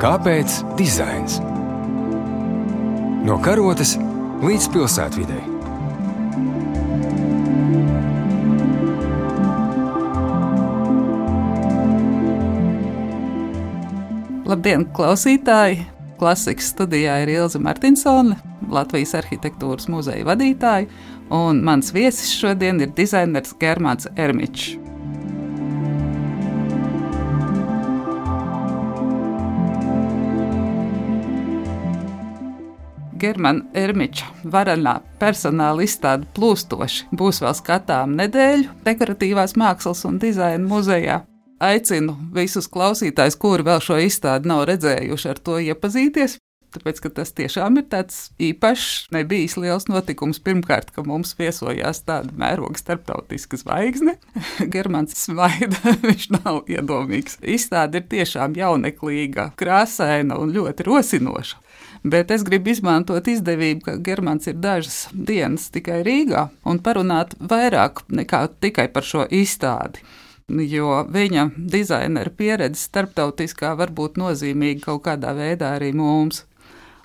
Kāpēc dizains? No karotes līdz pilsētvidai. Labdien, klausītāji! Klasikas studijā ir Ilza Martinsone, Latvijas arhitektūras muzeja vadītāja, un mans viesis šodien ir dizainers Germāns Ermičs. Germana Ermiča varanā personāla izstāde plūstoši būs vēl skatām nedēļu dekoratīvās mākslas un dizaina muzejā. Aicinu visus klausītājus, kuri vēl šo izstādi nav redzējuši, ar to iepazīties. Tāpēc, ka tas tiešām ir tāds īpašs, nebijis liels notikums. Pirmkārt, ka mums viesojās tāda mēroga starptautiska zvaigzne. Germans smaida, viņš nav iedomīgs. Izstāde ir tiešām jauneklīga, krāsaina un ļoti rosinoša. Bet es gribu izmantot izdevību, ka Germans ir dažas dienas tikai Rīgā un parunāt vairāk nekā tikai par šo izstādi jo viņa dizainera pieredze starptautiskā var būt nozīmīga kaut kādā veidā arī mums.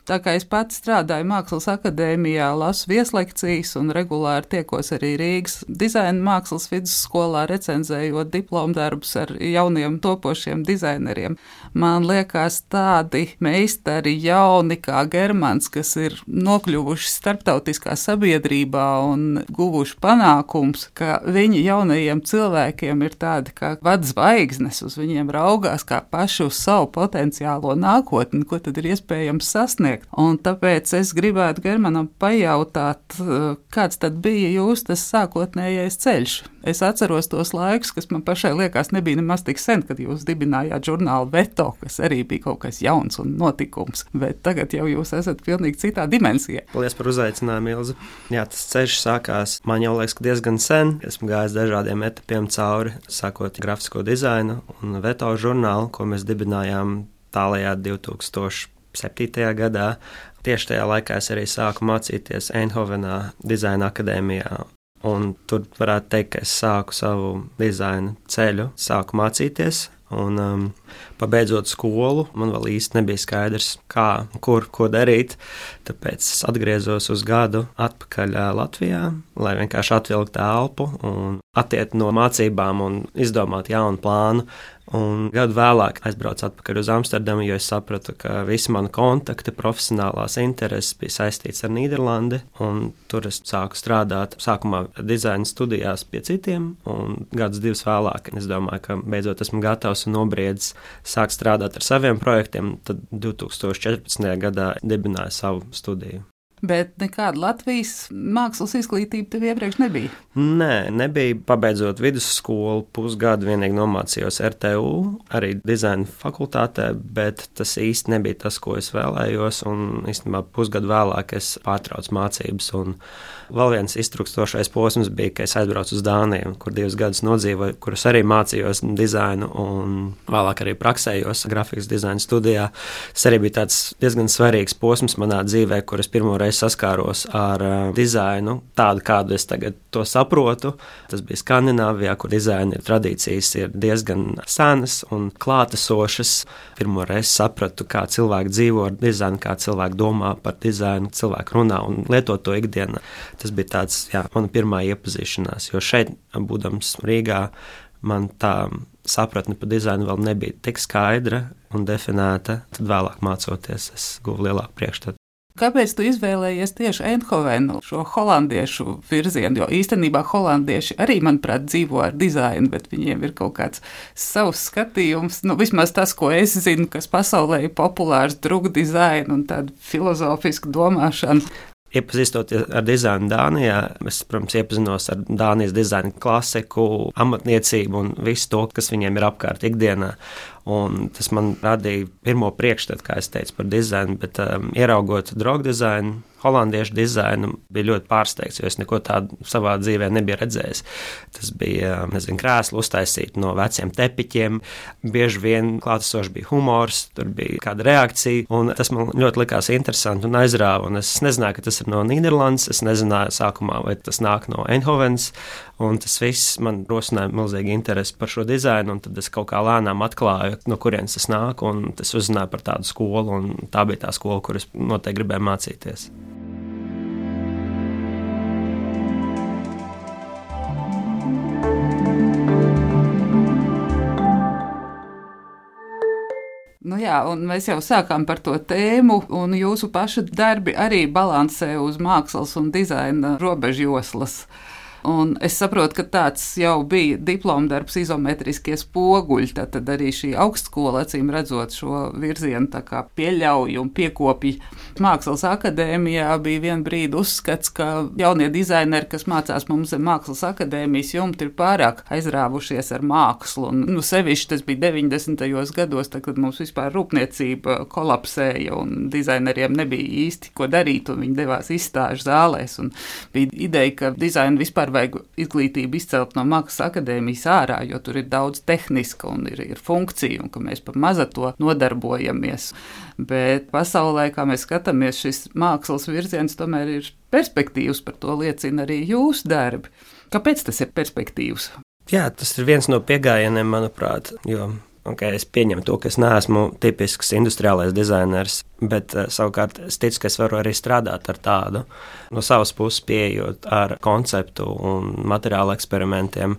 Tā kā es pats strādāju Mākslas akadēmijā, lasu vieslekcijas un regulāri tiekos arī Rīgas dizaina mākslas vidusskolā, recenzējot diplomu darbus ar jauniem topošiem dizaineriem. Man liekas, tādi meistari jauni kā Germans, kas ir nokļuvuši starptautiskā sabiedrībā un guvuši panākums, ka viņi jaunajiem cilvēkiem ir tādi kā vadzvaigznes, uz viņiem raugās kā paši uz savu potenciālo nākotni, ko tad ir iespējams sasniegt sniegt. Un tāpēc es gribētu Germanam pajautāt, eh, kāds tad bija jūsu tas sākotnējais ceļš. Es atceros tos laikus, kas man pašai liekas nebija nemaz tik sen, kad jūs dibinājāt žurnālu Veto, kas arī bija kaut kas jauns un notikums. Bet tagad jau jūs esat pilnīgi citā dimensijā. Paldies par uzaicinājumu, Ilza. Jā, tas ceļš sākās man jau liekas, diezgan sen. Esmu gājis dažādiem etapiem cauri, sākot grafisko dizainu un Veto žurnālu, ko mēs dibinājām tālajā 2000. 7. gadā. Tieši tajā laikā es arī sāku mācīties Eindhovenā, dizaina akadēmijā. Un tur varētu teikt, ka es sāku savu dizaina ceļu, sāku mācīties. Un, um, pabeidzot skolu, man vēl īsti nebija skaidrs, kā, kur, ko darīt. Tāpēc es atgriezos uz gadu atpakaļ Latvijā, lai vienkārši atvilktu elpu un attiektu no mācībām un izdomātu jaunu plānu, Un gadu vēlāk aizbraucu atpakaļ uz Amsterdamu, jo es sapratu, ka visi mani kontakti, profesionālās intereses bija saistīts ar Nīderlandi. Tur es sāku strādāt sākumā dizaina studijās pie citiem, un gadus divus vēlāk es domāju, ka beidzot esmu gatavs un nobriedzis sākt strādāt ar saviem projektiem. Tad 2014. gadā dibināju savu studiju. Bet nekāda Latvijas mākslas izglītība tev iepriekš nebija. Nē, nebija. Pabeidzot vidusskolu, pusgadu vienīgi nomācījos RTU, arī dizaina fakultātē, bet tas īsti nebija tas, ko es vēlējos. Un īstenībā pusgadu vēlāk es pārtraucu mācības. Un vēl viens iztrukstošais posms bija, ka es aizbraucu uz Dāniju, kur divus gadus nodzīvoju, kurus arī mācījos dizainu un vēlāk arī praksējos grafikas dizaina studijā. Tas arī bija diezgan svarīgs posms manā dzīvē, kur es pirmo reizi saskāros ar uh, dizainu tādu, kādu es tagad to saprotu. Tas bija Skandināvijā, kur dizaina tradīcijas ir diezgan senas un klātesošas. Pirmo reizi sapratu, kā cilvēki dzīvo ar dizainu, kā cilvēki domā par dizainu, cilvēki runā un lieto to ikdienā. Tas bija tāds, jā, mana pirmā iepazīšanās, jo šeit, būdams Rīgā, man tā sapratne par dizainu vēl nebija tik skaidra un definēta. Tad vēlāk mācoties, es guvu lielāku priekšstatu. Kāpēc tu izvēlējies tieši Eindhovenu, šo holandiešu virzienu? Jo īstenībā holandieši arī, manuprāt, dzīvo ar dizainu, bet viņiem ir kaut kāds savs skatījums. Nu, vismaz tas, ko es zinu, kas pasaulē ir populārs, drugu dizaina un tāda filozofiska domāšana. Iepazīstoties ar dizainu Dānijā, es, protams, iepazinos ar Dānijas dizaina klasiku, amatniecību un visu to, kas viņiem ir apkārt ikdienā. Tas man radīja pirmo priekšstatu, kā es teicu, par dizainu, bet um, ieraugot draugu dizainu, holandiešu dizainu, bija ļoti pārsteigts, jo es neko tādu savā dzīvē nebiju redzējis. Tas bija um, nezinu, krēsli uztaisīti no veciem tepiķiem, bieži vien klātesoši bija humors, tur bija kāda reakcija, un tas man ļoti likās interesanti un aizrāva. Un es nezināju, ka tas ir no Nīderlandes, es nezināju sākumā, vai tas nāk no Eindhovens, un tas viss man rosināja milzīgi interesi par šo dizainu, un tad es kaut kā lēnām atklāju no kurienes tas nāk, un es uzzināju par tādu skolu, un tā bija tā skola, kuras noteikti gribēju mācīties. Nu jā, mēs jau sākām par to tēmu, un jūsu pašu darbi arī balansē uz mākslas un dizaina robežjoslas. Un es saprotu, ka tāds jau bija diploma darbs, izometriskie spoguļi. Tad arī šī augstskola, acīm redzot, šo virzienu pieļauj un piekopja. Mākslas akadēmijā bija viena brīdi uzskats, ka jaunie dizaineri, kas mācās mums mākslas akadēmijas jumta, ir pārāk aizrāvušies ar mākslu. Un, nu, sevišķi tas bija 90. gados, tad, kad mums vispār rūpniecība kolapsēja un dizaineriem nebija īsti ko darīt, un viņi devās izstāžu zālēs. Bija ideja, ka dizaina vispār vajag izglītību izcelt no mākslas akadēmijas ārā, jo tur ir daudz tehniska un ir, ir funkcija, un ka mēs pa maza to nodarbojamies. Bet pasaulē, kā mēs skatāmies, šis mākslas virziens tomēr ir perspektīvs, par to liecina arī jūsu darbi. Kāpēc tas ir perspektīvs? Jā, tas ir viens no pieejamiem, manuprāt, jo Okay, es pieņemu to, ka es neesmu tipisks industriālais dizainers, bet uh, savukārt es ticu, ka es varu arī strādāt ar tādu no savas puses pieejot ar konceptu un materiālu eksperimentiem.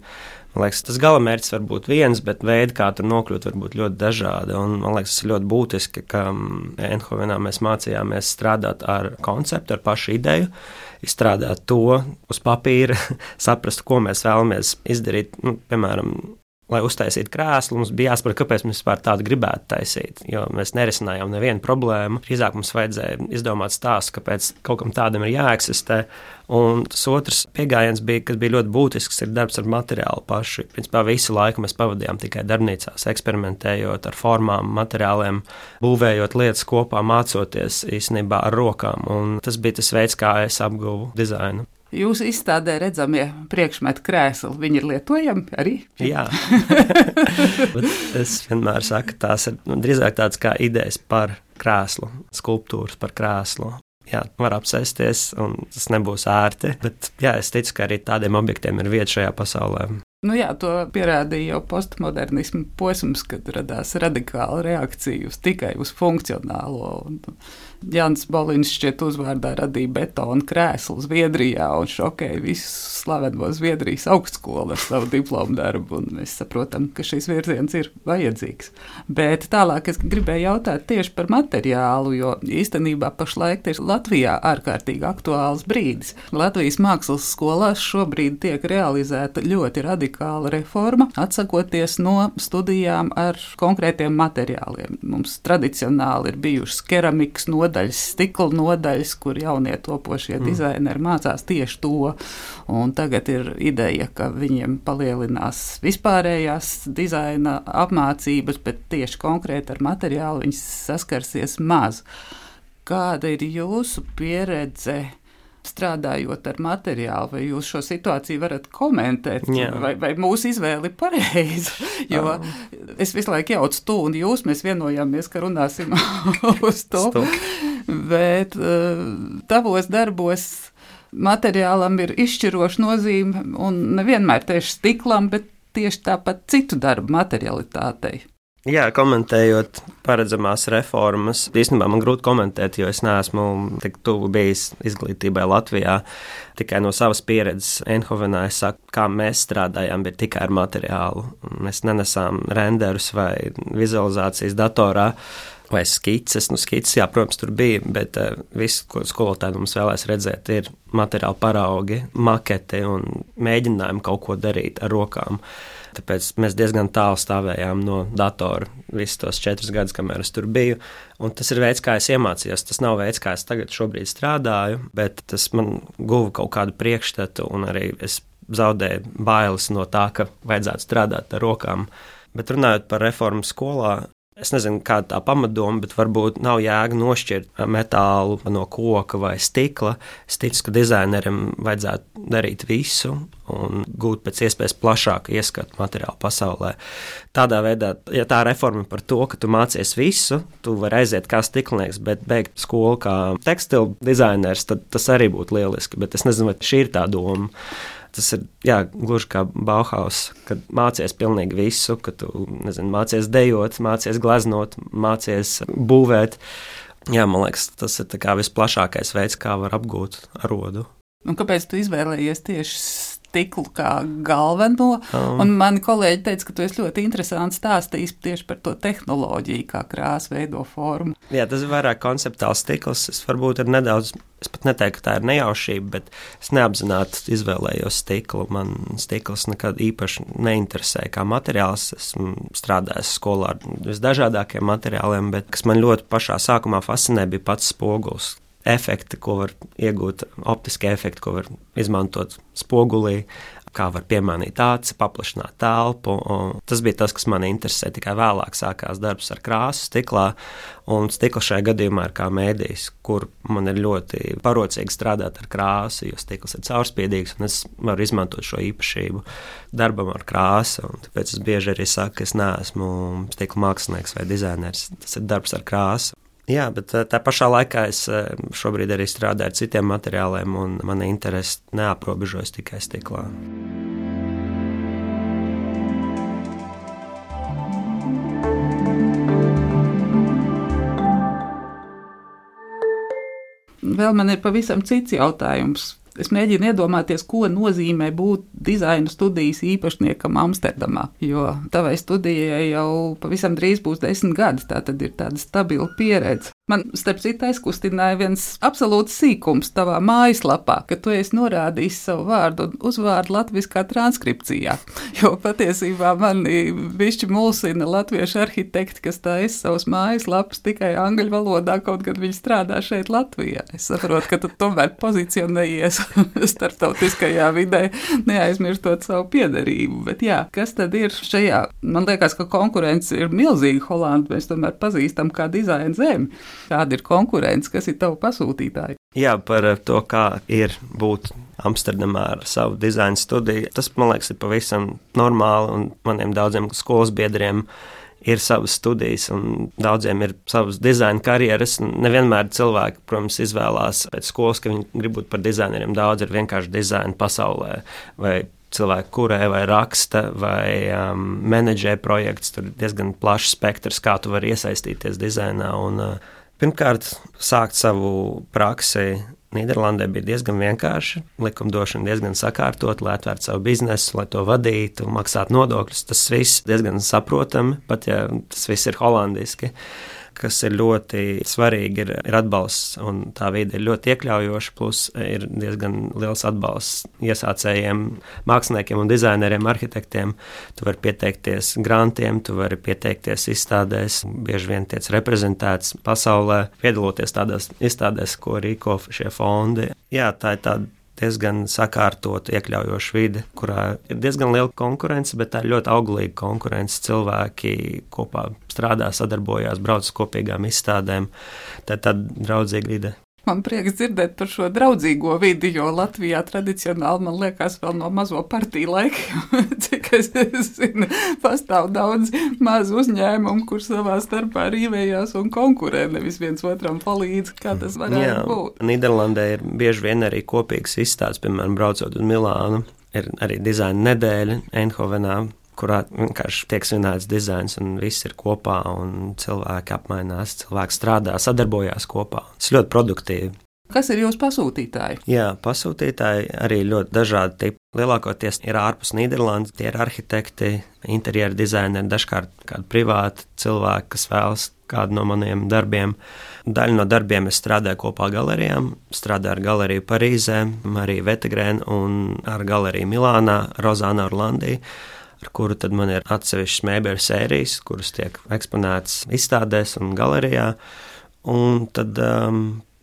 Man liekas, tas galamērķis var būt viens, bet veidi, kā tur nokļūt, var būt ļoti dažādi. Un, man liekas, tas ir ļoti būtiski, ka Enhovenā mēs mācījāmies strādāt ar konceptu, ar pašu ideju, izstrādāt to uz papīra, saprast, ko mēs vēlamies izdarīt. Nu, piemēram, lai uztaisītu krēslu, mums bija jāsaprot, kāpēc mēs vispār tādu gribētu taisīt. Jo mēs nerisinājām nevienu problēmu. Drīzāk mums vajadzēja izdomāt stāstu, kāpēc kaut kam tādam ir jāeksistē. Un tas otrs pieejams bija, kas bija ļoti būtisks, ir darbs ar materiālu pašu. Principā visu laiku mēs pavadījām tikai darbnīcās, eksperimentējot ar formām, materiāliem, būvējot lietas kopā, mācoties īstenībā ar rokām. Un tas bija tas veids, kā es apguvu dizainu. Jūsu izstādē redzamie priekšmetu krēsli, viņi ir lietojami arī? Jā, es vienmēr saku, tās ir nu, drīzāk tādas kā idejas par krēslu, skulptūras par krēslu. Jā, var apsēsties, un tas nebūs ērti. Bet jā, es ticu, ka arī tādiem objektiem ir vieta šajā pasaulē. Nu jā, to pierādīja jau postmodernismu posms, kad radās radikāla reakcija uz tikai uz funkcionālo. Un, Jans Bolins šķiet uzvārdā radīja betonu krēslu Zviedrijā un šokēja visus slaveno Zviedrijas augstskolu ar savu diplomu darbu. Mēs saprotam, ka šis virziens ir vajadzīgs. Bet tālāk es gribēju jautāt tieši par materiālu, jo īstenībā pašlaik ir Latvijā ārkārtīgi aktuāls brīdis. Latvijas mākslas skolās šobrīd tiek realizēta ļoti radikāla reforma, atsakoties no studijām ar konkrētiem materiāliem. Mums tradicionāli ir bijušas keramikas nodaļas nodaļas, stikla nodaļas, kur jaunie topošie mm. dizaineri mācās tieši to. Un tagad ir ideja, ka viņiem palielinās vispārējās dizaina apmācības, bet tieši konkrēti ar materiālu viņi saskarsies maz. Kāda ir jūsu pieredze? Strādājot ar materiālu, vai jūs šo situāciju varat komentēt, Jā. vai, vai mūsu izvēle ir pareiza. Jo um. es visu laiku jaucu tu un jūs, mēs vienojāmies, ka runāsim uz to. Stop. Bet uh, tavos darbos materiālam ir izšķiroša nozīme, un nevienmēr tieši stiklam, bet tieši tāpat citu darbu materialitātei. Jā, komentējot paredzamās reformas, īstenībā man grūti komentēt, jo es neesmu tik tuvu bijis izglītībai Latvijā. Tikai no savas pieredzes Enhovenā es saku, kā mēs strādājām, bija tikai ar materiālu. Mēs nenesām renderus vai vizualizācijas datorā. Vai skices, nu, skices, jā, protams, tur bija, bet uh, viss, ko skolotāji mums vēlēs redzēt, ir materiāli paraugi, maketi un mēģinājumi kaut ko darīt ar rokām. Uh, Tāpēc mēs diezgan tālu stāvējām no datora visus tos četrus gadus, kamēr es tur biju. Un tas ir veids, kā es iemācījos. Tas nav veids, kā es tagad strādāju, bet tas man guva kaut kādu priekšstatu, un arī es zaudēju bailes no tā, ka vajadzētu strādāt ar rokām. Bet runājot par reformu skolā, Es nezinu, kāda tā pamatdoma, bet varbūt nav jēga nošķirt metālu no koka vai stikla. Es ticu, ka dizainerim vajadzētu darīt visu un gūt pēc iespējas plašāku ieskatu materiālu pasaulē. Tādā veidā, ja tā reforma par to, ka tu mācies visu, tu vari aiziet kā stiklinieks, bet beigt skolu kā tekstilu dizainers, tad tas arī būtu lieliski. Bet es nezinu, vai šī ir tā doma. Tas ir jā, gluži kā Bauhaus, kad mācies pilnīgi visu, ka tu nezinu, mācies dejot, mācies gleznot, mācies būvēt. Jā, man liekas, tas ir visplašākais veids, kā var apgūt rodu. Un kāpēc tu izvēlējies tieši stiklu kā galveno. Um. Un mani kolēģi teica, ka tu esi ļoti interesants stāstījis tieši par to tehnoloģiju, kā krāsa veido formu. Jā, tas ir vairāk konceptuāls stikls. Es varbūt ir nedaudz, es pat neteiktu, ka tā ir nejaušība, bet es neapzināti izvēlējos stiklu. Man stikls nekad īpaši neinteresēja kā materiāls. Esmu strādājis skolā ar visdažādākiem materiāliem, bet kas man ļoti pašā sākumā fascinēja, bija pats spogulis efekti, ko var iegūt, optiskie efekti, ko var izmantot spogulī, kā var piemānīt acis, paplašināt telpu. Tas bija tas, kas man interesē. Tikai vēlāk sākās darbs ar krāsu, stiklā. Un stikla šajā gadījumā ir kā mēdījis, kur man ir ļoti parocīgi strādāt ar krāsu, jo stikls ir caurspīdīgs un es varu izmantot šo īpašību darbam ar krāsu. Tāpēc es bieži arī saku, ka es neesmu stikla mākslinieks vai dizainers. Tas ir darbs ar krāsu. Jā, bet eh, tā pašā laikā es eh, šobrīd arī strādāju ar citiem materiāliem, un mana interese neaprobežojas tikai stiklā. Vēl man ir pavisam cits jautājums es mēģinu iedomāties, ko nozīmē būt dizaina studijas īpašniekam Amsterdamā. Jo tavai studijai jau pavisam drīz būs desmit gadi, tā tad ir tāda stabila pieredze. Man, starp citu, aizkustināja viens absolūts sīkums tavā mājaslapā, ka tu esi norādījis savu vārdu un uzvārdu latviskā transkripcijā. Jo patiesībā mani bišķi mulsina latviešu arhitekti, kas taisa savus mājaslapas tikai angļu valodā, kaut gan viņi strādā šeit Latvijā. Es saprotu, ka tu tomēr pozicionējies starptautiskajā vidē, neaizmirstot savu piedarību. Bet jā, kas tad ir šajā? Man liekas, ka konkurence ir milzīga Holanda. Mēs tomēr pazīstam kā dizaina zemi. Kāda ir konkurence, kas ir tavu pasūtītāji? Jā, par to, kā ir būt Amsterdamā ar savu dizaina studiju. Tas, man liekas, ir pavisam normāli un maniem daudziem skolas biedriem ir savas studijas, un daudziem ir savas dizaina karjeras. Nevienmēr cilvēki, protams, izvēlās pēc skolas, ka viņi grib būt par dizaineriem. Daudz ir vienkārši dizaina pasaulē vai cilvēki kurē vai raksta vai um, menedžē projekts. Tur ir diezgan plašs spektrs, kā tu vari iesaistīties dizainā. Un, uh, Pirmkārt, sākt savu praksi Nīderlandē bija diezgan vienkārši. Likumdošana diezgan sakārtot, lai atvērtu savu biznesu, lai to vadītu, maksātu nodokļus. Tas viss diezgan saprotami, pat ja tas viss ir holandiski. Kas ir ļoti svarīgi, ir, ir atbalsts. Tā vide ir ļoti iekļaujoša, plus ir diezgan liels atbalsts iesācējiem, māksliniekiem un dizaineriem, arhitektiem. Tu vari pieteikties grantiem, tu vari pieteikties izstādēs, bieži vien tiec reprezentēts pasaulē, piedaloties tādās izstādēs, ko rīko šie fondi. Jā, tā ir tāda diezgan sakārtot, iekļaujoša vide, kurā ir diezgan liela konkurence, bet tā ir ļoti auglīga konkurence. Cilvēki kopā strādā, sadarbojās, brauc uz kopīgām izstādēm. Tā ir tāda draudzīga vide. Man prieks dzirdēt par šo draudzīgo vidi, jo Latvijā tradicionāli, man liekas, vēl no mazo partiju laika, cik es zinu, pastāv daudz mazu uzņēmumu, kur savā starpā rīvējās un konkurē, nevis viens otram palīdz, kā tas varētu Jā, būt. Nīderlandē ir bieži vien arī kopīgs izstādes, piemēram, braucot uz Milānu. Ir arī dizaina nedēļa Eindhovenā, kurā vienkārši tiek svinēts dizains, un viss ir kopā, un cilvēki apmainās, cilvēki strādā, sadarbojās kopā. Tas ļoti produktīvi. Kas ir jūsu pasūtītāji? Jā, pasūtītāji arī ļoti dažādi tipi. Lielākoties ir ārpus Nīderlandes, tie ir arhitekti, interjeru dizaineri, dažkārt kādi privāti cilvēki, kas vēlas kādu no maniem darbiem. Daļu no darbiem es strādāju kopā ar galerijām. Strādāju ar galeriju Parīzē, Mariju Vetegrēnu un ar galeriju Milānā, Rozāna Orlandiju ar kuru tad man ir atsevišķas mēbeļu sērijas, kuras tiek eksponētas izstādēs un galerijā. Un tad um,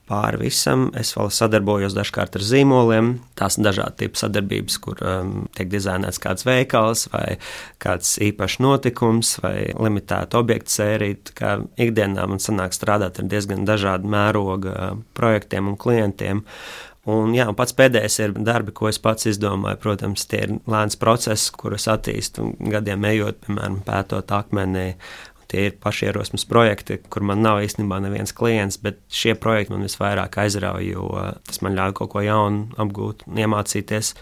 pāri visam es vēl sadarbojos dažkārt ar zīmoliem. Tās ir dažādi tipi sadarbības, kur um, tiek dizainēts kāds veikals vai kāds īpašs notikums vai limitēta objekta sērija. Kā ikdienā man sanāk strādāt ar diezgan dažādu mēroga projektiem un klientiem. Un, jā, un pats pēdējais ir darbi, ko es pats izdomāju. Protams, tie ir lēns process, kurus attīstu gadiem ejot, piemēram, pētot akmenī. tie ir pašierosmes projekti, kur man nav īstenībā neviens klients, bet šie projekti man visvairāk aizrauja, jo tas man ļauj kaut ko jaunu apgūt, iemācīties.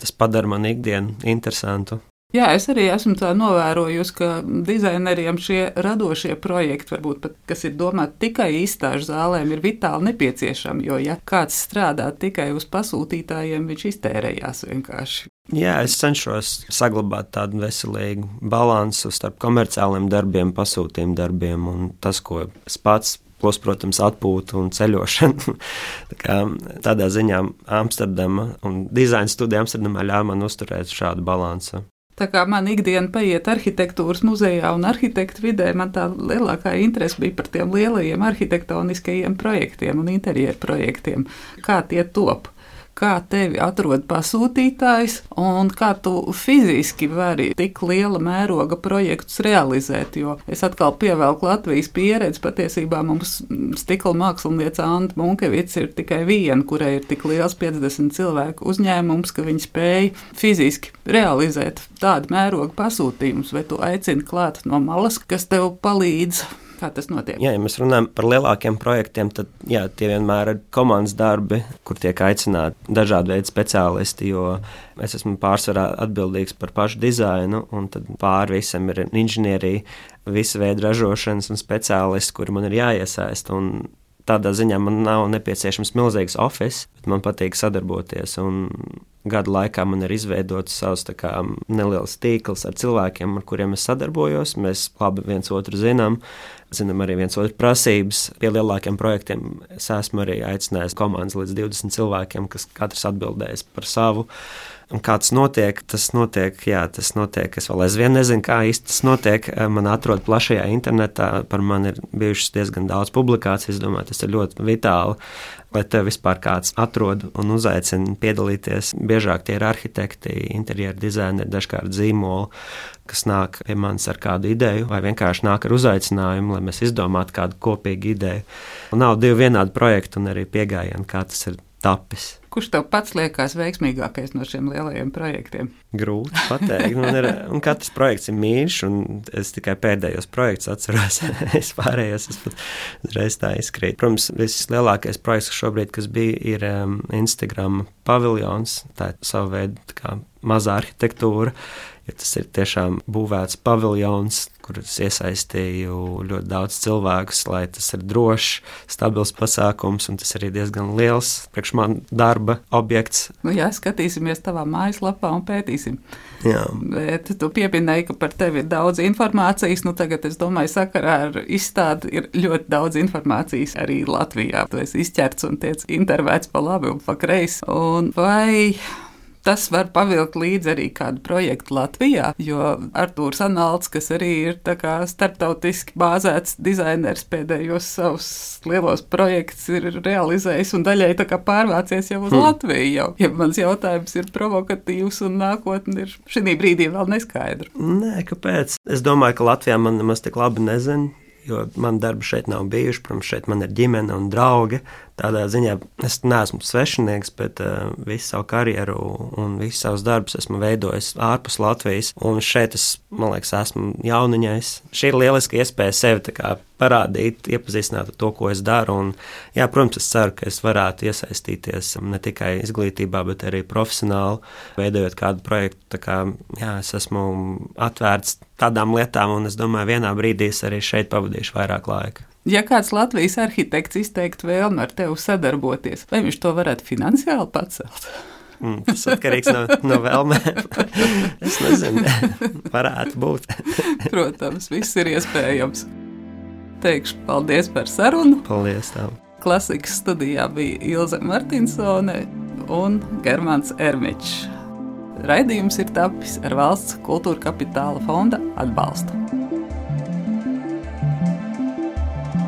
Tas padara man ikdienu interesantu. Jā, es arī esmu tā novērojusi, ka dizaineriem šie radošie projekti, varbūt pat kas ir domāti tikai izstāžu zālēm, ir vitāli nepieciešami. Jo, ja kāds strādā tikai uz pasūtītājiem, viņš iztērējās vienkārši. Jā, es cenšos saglabāt tādu veselīgu balansu starp komerciāliem darbiem, pasūtījumu darbiem un tas, ko es pats plus, protams, atpūta un ceļošana. Tā kā, tādā ziņā Amsterdama un dizaina studija Amsterdamā ļāva man uzturēt šādu balansu. Tā kā man ikdiena paiet arhitektūras muzejā un arhitektu vidē, man tā lielākā interese bija par tiem lielajiem arhitektoniskajiem projektiem un interjeru projektiem, kā tie top kā tevi atrod pasūtītājs un kā tu fiziski vari tik liela mēroga projektus realizēt. Jo es atkal pievelku Latvijas pieredzi. Patiesībā mums stikla mākslinieca Anta Munkevics ir tikai viena, kurai ir tik liels 50 cilvēku uzņēmums, ka viņi spēj fiziski realizēt tādu mēroga pasūtījumus, vai tu aicini klāt no malas, kas tev palīdz Kā tas notiek? Jā, ja mēs runājam par lielākiem projektiem, tad jā, tie vienmēr ir komandas darbi, kur tiek aicināti dažādi veidi speciālisti. Jo es esmu pārsvarā atbildīgs par pašu dizainu, un pāri visam ir inženierija, visa veida ražošanas un speciālisti, kuri man ir jāiesaist. Tādā ziņā man nav nepieciešams milzīgs oficiāls, bet man patīk sadarboties. Gadu laikā man ir izveidots savs kā, neliels tīkls ar cilvēkiem, ar kuriem es sadarbojos. Mēs labi viens otru zinām zinām arī viens otru prasības. Pie lielākiem projektiem es esmu arī aicinājis komandas līdz 20 cilvēkiem, kas katrs atbildēs par savu. Un kā tas notiek? Tas notiek, jā, tas notiek. Es vēl aizvien nezinu, kā īsti tas notiek. Man atrod plašajā internetā, par mani ir bijušas diezgan daudz publikāciju. Es domāju, tas ir ļoti vitāli lai te vispār kāds atrod un uzaicina piedalīties. Biežāk tie ir arhitekti, interjeru dizaineri, dažkārt zīmoli, kas nāk pie manis ar kādu ideju, vai vienkārši nāk ar uzaicinājumu, lai mēs izdomātu kādu kopīgu ideju. Un nav divi vienādi projekti un arī pieejami, kā tas ir tapis. Kurš tev pats liekas veiksmīgākais no šiem lielajiem projektiem? Grūti pateikt. Man ir, un katrs projekts ir mīļš, un es tikai pēdējos projektus atceros. es pārējos, es pat reiz tā izkrītu. Protams, vislielākais projekts šobrīd, kas bija, ir um, Instagram paviljons. Tā ir sava veida mazā arhitektūra ja tas ir tiešām būvēts paviljons, kur es iesaistīju ļoti daudz cilvēkus, lai tas ir drošs, stabils pasākums, un tas arī diezgan liels priekš man darba objekts. Nu, jā, skatīsimies tavā mājaslapā un pētīsim. Jā. Bet tu pieminēji, ka par tevi ir daudz informācijas. Nu, tagad es domāju, sakarā ar izstādi ir ļoti daudz informācijas arī Latvijā. Tu esi izķerts un tiec intervēts pa labi un pa kreisi. Un vai tas var pavilkt līdzi arī kādu projektu Latvijā, jo Artūrs Analts, kas arī ir starptautiski bāzēts dizainers pēdējos savus lielos projektus, ir realizējis un daļai pārvācies jau uz hmm. Latviju. Jau. Ja mans jautājums ir provokatīvs un nākotne ir šī brīdī vēl neskaidra. Nē, kāpēc? Es domāju, ka Latvijā man nemaz tik labi nezinu jo man darbi šeit nav bijuši. Protams, šeit man ir ģimene un draugi. Tādā ziņā es neesmu svešinieks, bet uh, visu savu karjeru un visus savus darbus esmu veidojis ārpus Latvijas. Un šeit es, man liekas, esmu jauniņais. Šī ir lieliska iespēja sevi parādīt, iepazīstināt ar to, ko es daru. Un, jā, protams, es ceru, ka es varētu iesaistīties ne tikai izglītībā, bet arī profesionāli, veidojot kādu projektu. Kā, jā, es esmu atvērts tādām lietām, un es domāju, vienā brīdī es arī šeit pavadīšu vairāk laika. Ja kāds Latvijas arhitekts izteiktu vēlmi ar tevi sadarboties, vai viņš to varētu finansiāli pacelt? Mm, tas atkarīgs no, no vēlmēm. es nezinu, varētu būt. Protams, viss ir iespējams. Teikšu paldies par sarunu. Paldies! Tev. Klasikas studijā bija Ilze Martinsone un Germans Ermičs. Raidījums ir tapis ar valsts kultūra kapitāla fonda atbalstu.